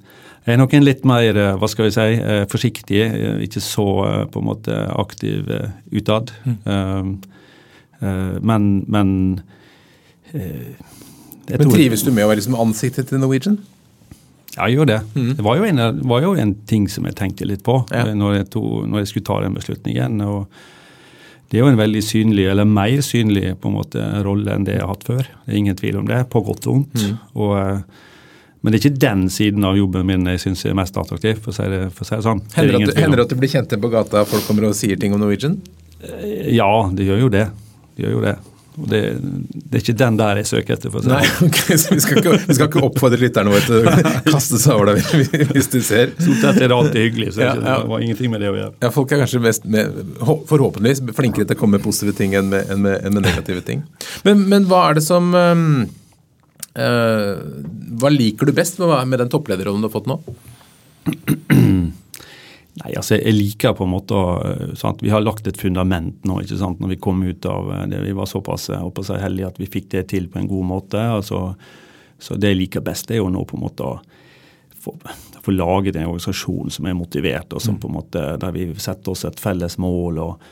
jeg er nok en litt mer, uh, hva skal vi si, uh, forsiktig. Ikke så på en måte aktiv utad. Um, uh, men men Men Trives du med å være liksom ansiktet til Norwegian? Ja, jeg gjør det. Mm. Det var jo, en, var jo, en, ting som jeg tenkte litt på ja. når, jeg to, når, jeg skulle ta den beslutningen. og Det er jo en veldig synlig, eller mer synlig på en måte, rolle enn det jeg har hatt før. Det er ingen tvil om det, på godt og vondt. Mm. Og, men det er ikke den siden av jobben min jeg syns er mest attraktiv. for å si det, å si det sånn. Hender det, at, det at du blir kjent igjen på gata og folk kommer og sier ting om Norwegian? Ja, det gjør jo det. Det gjør jo det. Og det, det, er ikke den der jeg søker etter. for å si Nei, ok, så vi skal, ikke, vi skal ikke oppfordre lytterne våre til å kaste seg over deg hvis de ser. Stort sett er det alltid hyggelig, så ja, ja. det var ingenting med det å gjøre. Ja, Folk er kanskje mest med, forhåpentligvis flinkere til å komme med positive ting enn med, enn med, enn med negative ting. Men, men, hva er det som uh, Hva liker du best med, med den topplederrollen du har fått nå? Nei, altså Jeg liker på en måte eh, sant? Vi har lagt et fundament nå ikke sant? når vi kom ut av eh, det. Vi var såpass si, heldige at vi fikk det til på en god måte. altså så det jeg liker best, er jo nå på en måte å få, få laget en organisasjon som er motivert, og som mm. på en måte, der vi setter oss et felles mål. og,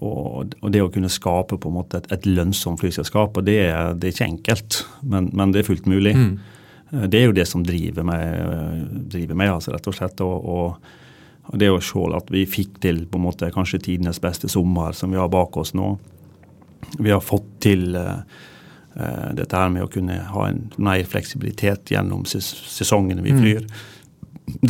og, og det å kunne skape på en måte et, et lønnsomt flyselskap. og det det er, ikke enkelt, men, men, det er fullt mulig. Mm. Eh, det er jo det som driver meg, driver meg altså, rett og slett. og, og Det å se at vi fikk til på en måte kanskje tidenes beste sommer som vi har bak oss nå. Vi har fått til uh, dette her med å kunne ha en mer fleksibilitet gjennom ses sesongene vi mm. flyr. Mm.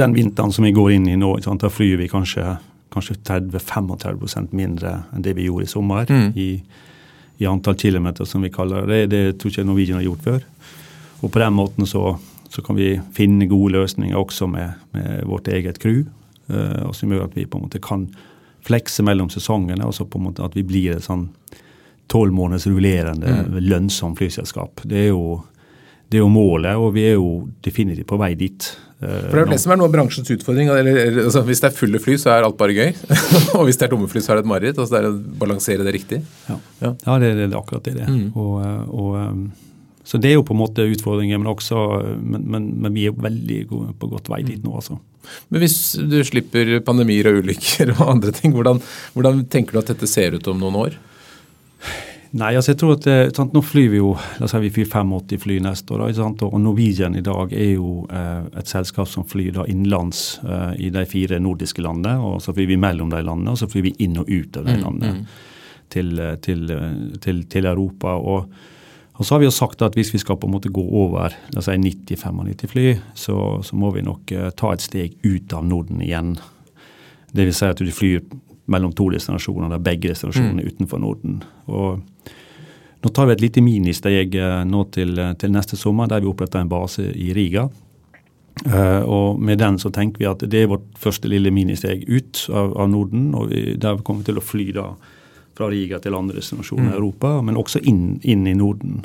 Den vinteren som vi går inn i nå, da flyr vi kanskje, kanskje 30-35% mindre enn det vi gjorde i sommer. Mm. I, I, antall kilometer, som vi kaller det. Det tror ikke Norwegian har gjort før. Og på den måten så, så kan vi finne gode løsninger også med, med vårt eget crew. Uh, og som gjør at vi på en måte kan flekse mellom sesongene, og så på en måte at vi blir et sånn tolv måneders rullerende, mm. lønnsomt flyselskap. Det er, jo, det er jo målet, og vi er jo definitivt på vei dit. Eh, For Det er jo det som er noe av bransjens utfordring. Eller, altså, hvis det er fulle fly, så er alt bare gøy. og hvis det er tomme fly, så er det et mareritt. Altså, det er å balansere det riktig. Ja, ja. ja det, det, er akkurat det. det. Mm. Og, eh, og, så det er jo på en måte utfordringer, men, også, men, men, men vi er veldig gode, på godt vei dit nå. altså. Men hvis du slipper pandemier og ulykker og andre ting, hvordan, hvordan tenker du at dette ser ut om noen år? Nei, altså jeg tror at eh, sant, Nå flyr vi jo la oss si vi flyr 85 fly neste år. Sant, og Norwegian i dag er jo eh, et selskap som flyr da innenlands eh, i de fire nordiske landene. og Så flyr vi mellom de landene, og så flyr vi inn og ut av de mm, landene mm, mm. Til, eh, til, eh, til, til, Europa. og og så har vi jo sagt at hvis vi skal på en måte gå over la oss si 90-95 fly, så, så, må vi nok eh, ta et steg ut av Norden igjen. Det vil si at du flyr mellom to destinasjoner, der begge destinasjonene er mm. utenfor Norden. Og nå tar vi et lite ministeg uh, nå til, uh, til, neste sommer, der vi oppretter en base i Riga. og med den så tenker vi at det er vårt første lille ministeg ut av, av Norden. og vi, Der vi kommer til å fly da fra Riga til andre destinasjoner i mm. Europa, men også inn, inn, i Norden.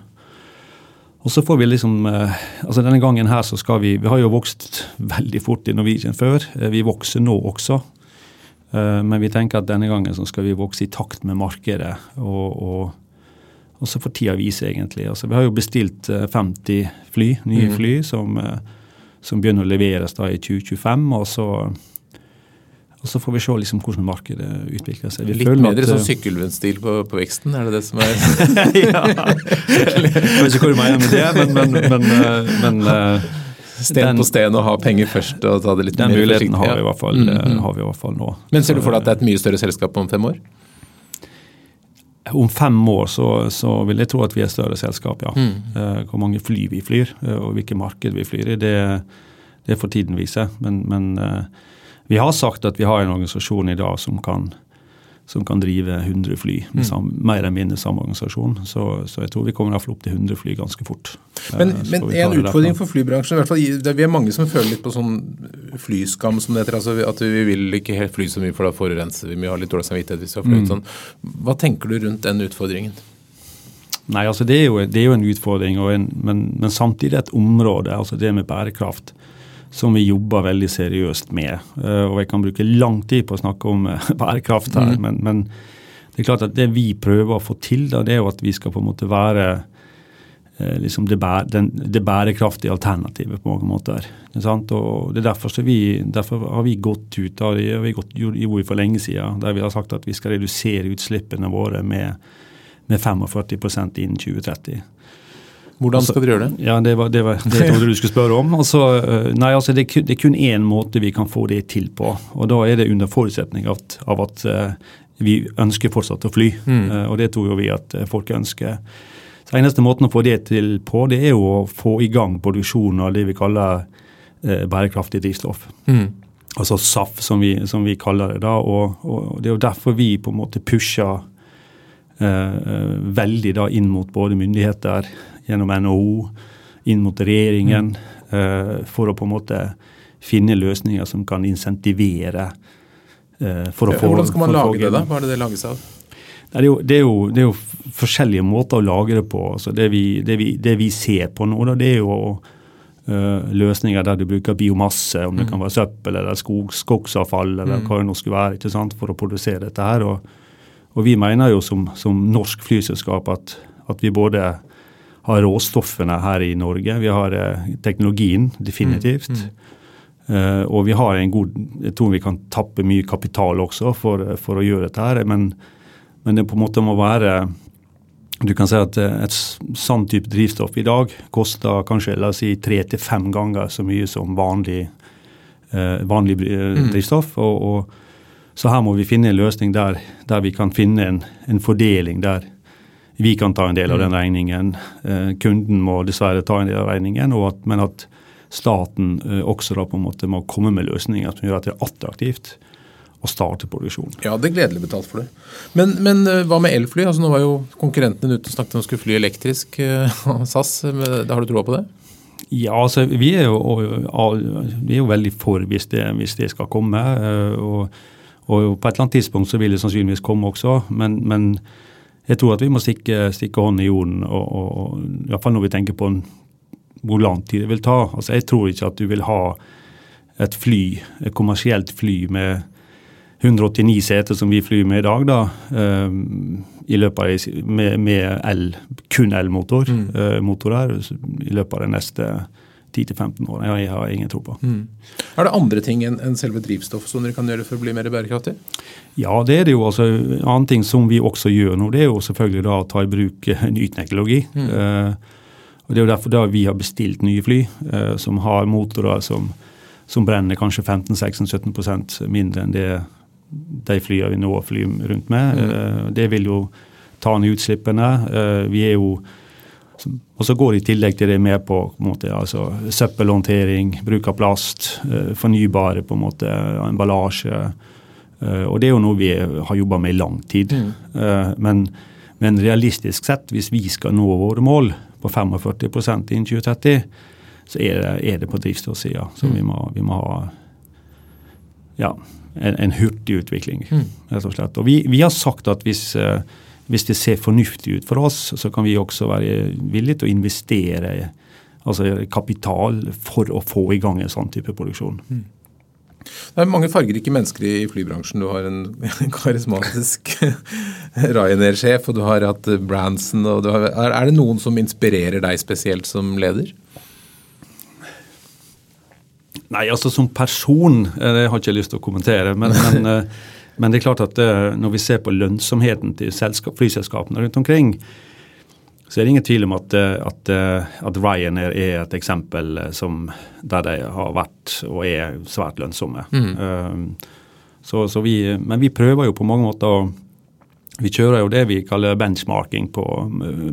Og så får vi liksom, eh, altså Denne gangen her så skal vi Vi har jo vokst veldig fort i Norwegian før. Eh, vi vokser nå også. Eh, men vi tenker at denne gangen så skal vi vokse i takt med markedet. Og, og, og så får tida vise, egentlig. Altså, vi har jo bestilt 50 fly, nye mm. fly, som, som begynner å leveres da i 2025. og så og Så får vi se liksom hvordan markedet utvikler seg. Vi Litt mer sånn sykkelvennstil på, på, veksten, er det det som er Ja. Jeg vet ikke hva du mener med det, men, men, men, eh, men eh, Sten den, på sten og ha penger først og ta det litt den mer muligheten har vi, i hvert fall, mm -hmm. har vi i hvert fall nå. Men ser du for deg at det er et mye større selskap om fem år? Om fem år så, så vil jeg tro at vi er et større selskap, ja. Mm. Hvor mange fly vi flyr og hvilke marked vi flyr i, det, det får tiden vise. Men, men vi har sagt at vi har en organisasjon i dag som kan, som kan drive 100 fly, med mm. sam, mer eller mindre samme organisasjon. Så, så, jeg tror vi kommer iallfall opp til 100 fly ganske fort. Men, eh, men en utfordring for flybransjen, i hvert fall, vi er mange som føler litt på sånn flyskam, som det heter. altså At vi vil ikke helt fly så mye, for da forurenser vi mye, har litt dårlig samvittighet hvis vi har fløyet mm. sånn. Hva tenker du rundt den utfordringen? Nei, altså Det er jo, det er jo en utfordring, en, men, men, samtidig et område, altså det med bærekraft som vi jobber veldig seriøst med. Eh, og Jeg kan bruke lang tid på å snakke om eh, bærekraft her, mm. men, men, det er klart at det vi prøver å få til, da, det er jo at vi skal på en måte være eh, liksom det, bæ, den, det, bærekraftige alternativet på mange måter. Det og det er derfor, vi, derfor, har vi gått ut av det, vi gått, gjorde vi for lenge siden, der vi har sagt at vi skal redusere utslippene våre med, med 45% innen 2030. Hvordan skal dere gjøre det? Ja, Det var det, var, det jeg trodde du skulle spørre om. Altså, nei, altså det, det, er kun én måte vi kan få det til på. og Da er det under forutsetning av, av at vi ønsker fortsatt å fly. Mm. Og det tror jo vi at folk ønsker. Så Eneste måten å få det til på, det er jo å få i gang produksjonen av det vi kaller bærekraftig drivstoff. Mm. Altså SAF, som vi, som vi, kaller det. da, og, og, Det er jo derfor vi på en måte pusher eh, veldig da inn mot både myndigheter, gjennom NHO, inn mot regjeringen, mm. eh, for å på en måte finne løsninger som kan insentivere eh, for å få Hvordan skal man lage det, da? Hva er det det lages av? Det er, jo, det, er jo, det er, jo, forskjellige måter å lage det på. Altså det, vi, det, vi, det vi ser på nå, da, det er jo Uh, løsninger der du bruker biomasse, om det mm. kan være søppel eller skog, skogsavfall eller mm. hva det nå skulle være, ikke sant, for å produsere dette her. Og, og vi mener jo som, som norsk flyselskap at, at, vi både har råstoffene her i Norge, vi har uh, teknologien definitivt. Mm. Uh, og vi har en god Jeg tror vi kan tappe mye kapital også for, for å gjøre dette her, men, men det på en måte må være du kan si at eh, et sånn type drivstoff i dag koster kanskje la oss si, tre til fem ganger så mye som vanlig, eh, vanlig eh, mm. drivstoff. Og, og, så her må vi finne en løsning der, der vi kan finne en, en, fordeling der vi kan ta en del av den mm. regningen. Eh, kunden må dessverre ta en del av regningen, at, men at staten eh, også da på en måte må komme med løsninger som gjør at det er attraktivt å starte produksjon. Ja, det er gledelig betalt for det. Men, men eh, hva med elfly? Altså, nå var jo konkurrentene ute og snakket om å skulle fly elektrisk. SAS, har du troa på det? Ja, altså vi er jo, vi er jo veldig for hvis det, hvis det skal komme. Og, og, på et eller annet tidspunkt så vil det sannsynligvis komme også. Men, men jeg tror at vi må stikke, stikke hånden i jorden, og, og, iallfall når vi tenker på en, hvor lang tid det vil ta. Altså Jeg tror ikke at du vil ha et fly, et kommersielt fly med 189 seter som vi flyr med i dag, da, um, i løpet av, med, med el, kun elmotor mm. uh, i løpet av de neste 10-15 år. Jeg har ingen tro på. Mm. Er det andre ting enn en selve drivstoffet som dere kan gjøre for å bli mer bærekraftig? Ja, det er det jo. altså En annen ting som vi også gjør nå, det er jo selvfølgelig da å ta i bruk eh, ny teknologi. Mm. Uh, og Det er jo derfor da vi har bestilt nye fly som har motorer som, som brenner kanskje 15-16-17% mindre enn det de flyene vi nå flyr rundt med. Mm. Det vil jo ta ned utslippene. Vi er jo og så går det i tillegg til det med på, på måte, altså, søppelhåndtering, bruk av plast, eh, fornybare på en måte, emballasje. Og det er jo noe vi har jobba med i lang tid. Mm. Men, men, realistisk sett, hvis vi skal nå våre mål på 45% innen 2030, så er det, er det på drivstoffsida som mm. vi, må, vi må ha ja, en, en hurtig utvikling. Mm. rett Og slett. Og vi, vi har sagt at hvis, hvis, det ser fornuftig ut for oss, så kan vi også være villige til å investere altså kapital for å få i gang en sånn type produksjon. Mm. Det er mange fargerike mennesker i flybransjen. Du har en karismatisk Ryanair-sjef, og du har hatt Branson. Har, er det noen som inspirerer deg spesielt som leder? Nei, altså som person eh, det har jeg ikke lyst til å kommentere. Men, men, eh, men det er klart at eh, når vi ser på lønnsomheten til flyselskapene rundt omkring, så er det ingen tvil om at, at, at Ryanair er et eksempel som, der de har vært og er svært lønnsomme. Mm. Så, så vi, men vi prøver jo på mange måter vi kjører jo det vi kaller benchmarking på,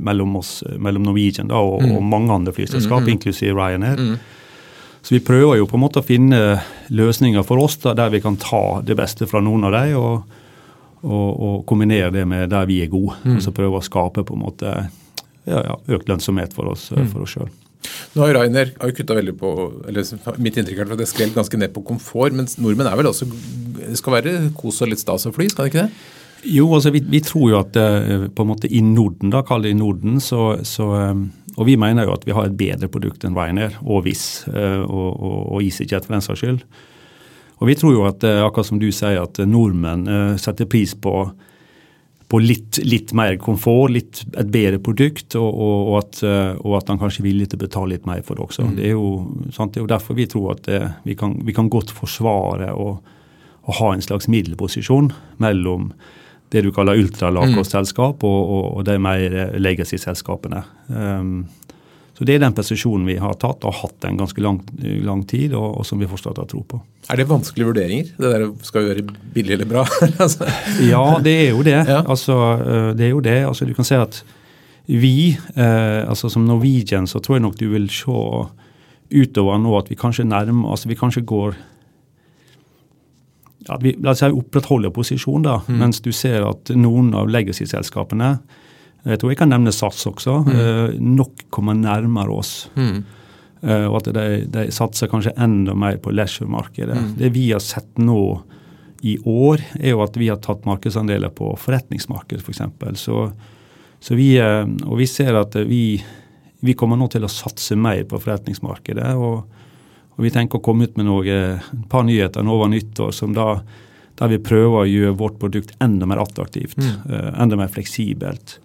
mellom, oss, mellom Norwegian da, og, mm. og, mange andre flyselskap, mm. inklusiv Ryanair. Mm. Så vi prøver jo på en måte å finne løsninger for oss der vi kan ta det beste fra noen av dem, og, og, og, kombinere det med der vi er gode. Mm. Og så prøve å skape på en måte ja, ja, økt lønnsomhet for oss, mm. for oss sjøl. Nå har Rainer har jo kutta veldig på eller Mitt inntrykk er at det skrelt ganske ned på komfort, mens nordmenn er vel også skal være kos og litt stas å fly, skal det ikke det? Jo, altså vi, vi tror jo at uh, på en måte i Norden, da, kall det i Norden, så, så um, og vi mener jo at vi har et bedre produkt enn Ryanair og Wizz uh, og, og, og EasyJet for den saks skyld. Og vi tror jo at uh, akkurat som du sier, at nordmenn setter pris på, på litt, litt, mer komfort, litt, et bedre produkt, og, og at, og at han kanskje er villig til å betale litt mer for det også. Mm. Det, er jo, sant, det, er jo, derfor vi tror at det, vi, kan, vi, kan, godt forsvare å ha en slags middelposisjon mellom det du kaller ultralavkostselskap, mm. og, og, og de mer legacy-selskapene. Um, Så det er den posisjonen vi har tatt og har hatt en ganske lang, lang tid, og, og, som vi fortsatt har tro på. Er det vanskelige vurderinger? Det der skal vi gjøre billig eller bra? Altså. ja, det er jo det. Ja. Altså, det er jo det. Altså, du kan se at vi, eh, altså som Norwegian, så tror jeg nok du vil se utover nå at vi kanskje nærmer altså vi kanskje går at vi la oss si, opprettholder posisjon, da, mm. mens du ser at noen av legacy-selskapene jeg tror jeg kan nevne SAS også. Mm. Eh, nok kommer nærmere oss. Mm. Eh, og at de, de, satser kanskje enda mer på leisure-markedet. Mm. Det vi har sett nå i år, er jo at vi har tatt markedsandeler på forretningsmarkedet f.eks. For så, så vi, eh, og vi ser at vi, vi, kommer nå til å satse mer på forretningsmarkedet. og, og vi tenker å komme ut med noe, et par nyheter nå over nyttår som da der vi prøver å gjøre vårt produkt enda mer attraktivt, mm. uh, enda mer fleksibelt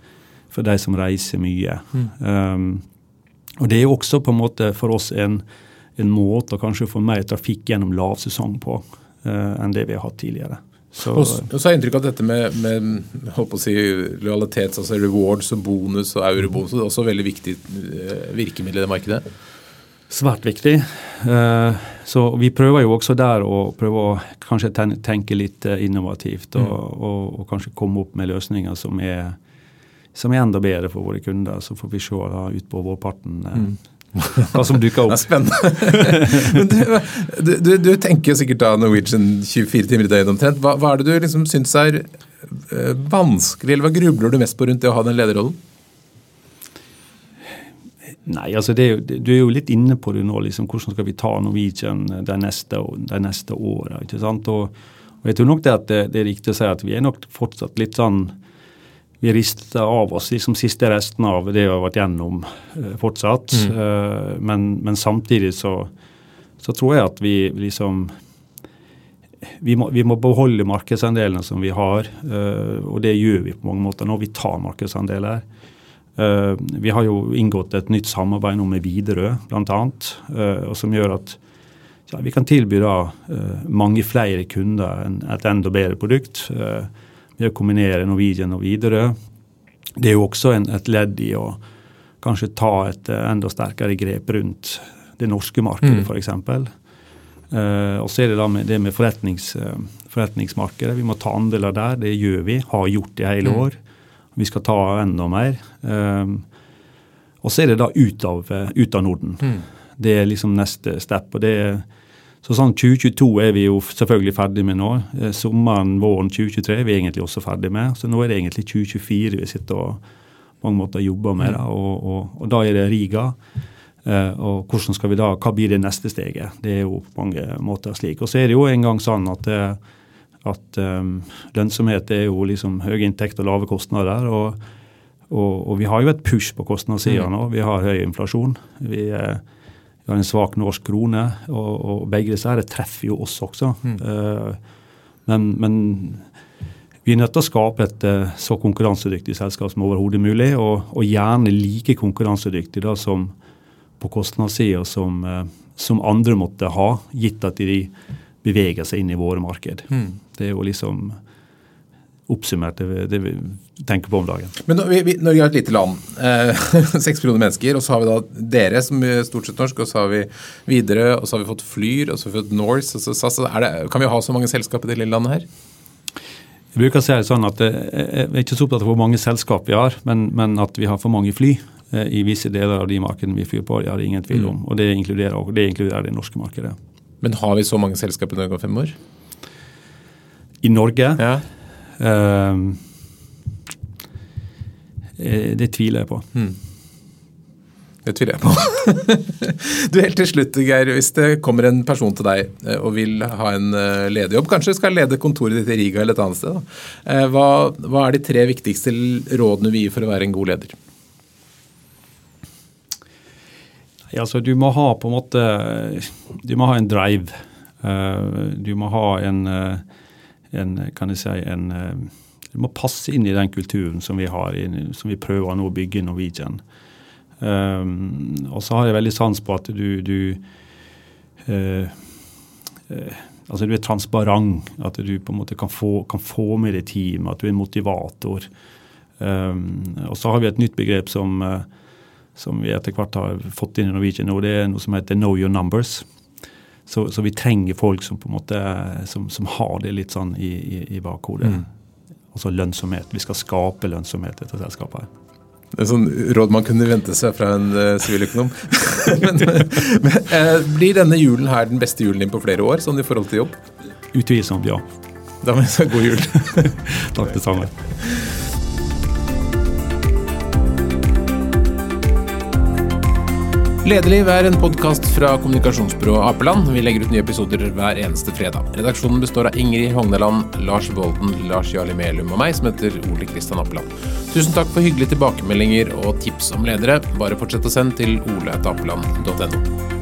for de som reiser mye. Mm. Um, og Det er også på en måte for oss en, en måte å kanskje få mer trafikk gjennom lavsesong på uh, enn det vi har hatt tidligere. Så, og, så har jeg inntrykk av dette med, med håper å si, lojalitets, altså rewards og bonus og eurobonus. Det er også veldig viktig virkemiddel i det markedet? Svært viktig. Uh, så vi prøver jo også der å prøve å kanskje tenke litt innovativt og, mm. og, og, kanskje komme opp med løsninger som er som er enda bedre for våre kunder. Så får vi se da ut på vårparten eh, mm. hva som dukker opp. Det er spennende. Men du, du, du, tenker jo sikkert da Norwegian 24 timer i døgnet omtrent. Hva, hva, er det du liksom syns er eh, vanskelig, eller hva grubler du mest på rundt det å ha den lederrollen? Nei, altså det, Du er jo litt inne på det nå. liksom, Hvordan skal vi ta Norwegian de neste, de neste åra? Og, og jeg tror nok det det, det, er riktig å si at vi er nok fortsatt litt sånn vi rister av oss liksom siste restene av det vi har vært gjennom eh, fortsatt. Mm. Uh, men, men, samtidig så, så, tror jeg at vi liksom vi må, vi må beholde markedsandelene som vi har, uh, og det gjør vi på mange måter nå. vi tar markedsandeler. Uh, vi har jo inngått et nytt samarbeid nå med Widerøe bl.a., uh, som gjør at ja, vi kan tilby da mange flere kunder et enda bedre produkt. Ved å kombinere Norwegian og Widerøe. Det er jo også en, et ledd i å kanskje ta et eh, enda sterkere grep rundt det norske markedet, mm. f.eks. Uh, eh, og så er det da med det med forretnings, uh, forretningsmarkedet. Vi må ta andeler der. Det gjør vi. Har gjort i hele mm. år. Vi skal ta enda mer. Uh, og så er det da ut av, ut av Norden. Mm. Det er liksom neste step. og det er så sånn 2022 er vi jo selvfølgelig ferdig med nå. Eh, sommeren, våren 2023 er vi egentlig også ferdig med. Så nå er det egentlig 2024 vi sitter og mange måter jobber med. Da, og, og, og da er det Riga. Uh, og hvordan skal vi da, Hva blir det neste steget? Det er jo på mange måter slik. Og så er det jo en gang sånn at, at um, lønnsomhet er jo liksom høy inntekt og lave kostnader. Og, og, og, vi har jo et push på kostnadssida mm. nå. Vi har høy inflasjon. Vi uh, vi har en svak norsk krone, og, og begge disse her treffer jo oss også. Mm. Uh, men, men, vi er nødt til å skape et uh, så konkurransedyktig selskap som overhodet mulig, og, og, gjerne like konkurransedyktig da, som på kostnadssida som, uh, som, andre måtte ha, gitt at de beveger seg inn i våre marked. Mm. Det er jo liksom oppsummert det, det vi tenker på om dagen. Men vi, vi, Norge er et lite land. Eh, millioner mennesker. Og så har vi da dere, som er stort sett norsk. Og så har vi videre, og så har vi fått Flyr, og så har vi fått Norse. Og så SAS. Det, kan vi ha så mange selskap i det lille landet her? Jeg bruker å si det sånn at eh, Jeg er ikke så opptatt av hvor mange selskap vi har, men, men at vi har for mange fly eh, i visse deler av de markedene vi flyr på. Det har ingen tvil om. Mm. Og det inkluderer, det inkluderer det norske markedet. Men har vi så mange selskap i Norge om fem år? I Norge? Ja. Eh, det tviler jeg på. Mm. Det tviler jeg på. du Helt til slutt, Geir. Hvis det kommer en person til deg eh, og vil ha en eh, lederjobb, kanskje skal lede kontoret ditt i Riga eller et annet sted, hva, hva, er de tre viktigste rådene vi gir for å være en god leder? Ja, altså, du må ha på en måte Du må ha en drive. Du må ha en en kan jeg si, en, eh, det må passe inn i den kulturen som vi har, som vi prøver nå å bygge i Norwegian. Um, og så har jeg veldig sans på at du, du uh, uh, Altså du er transparent, at du på en måte kan få, kan få med deg team, at du er motivator. Um, og så har vi et nytt begrep som, uh, som vi etter hvert har fått inn i Norwegian. Og det er noe som heter Know your numbers. Så, så vi trenger folk som på en måte som, som har det litt sånn i, i, i bakhodet. Mm. Altså lønnsomhet. Vi skal skape lønnsomhet etter selskapet. Det er sånn råd man kunne vente seg fra en siviløkonom. Uh, men, men uh, blir denne julen her den beste julen din på flere år, sånn i forhold til jobb? Utvilsomt, ja. Da må jeg si god jul. Takk det samme. Lederliv er en podkast fra kommunikasjonsbyrået Apeland. Vi legger ut nye episoder hver eneste fredag. Redaksjonen består av Ingrid Hogneland, Lars Volden, Lars Jarli Melum og meg, som heter Ole Kristian Apeland. Tusen takk for hyggelige tilbakemeldinger og tips om ledere. Bare fortsett å sende til oleetapeland.no.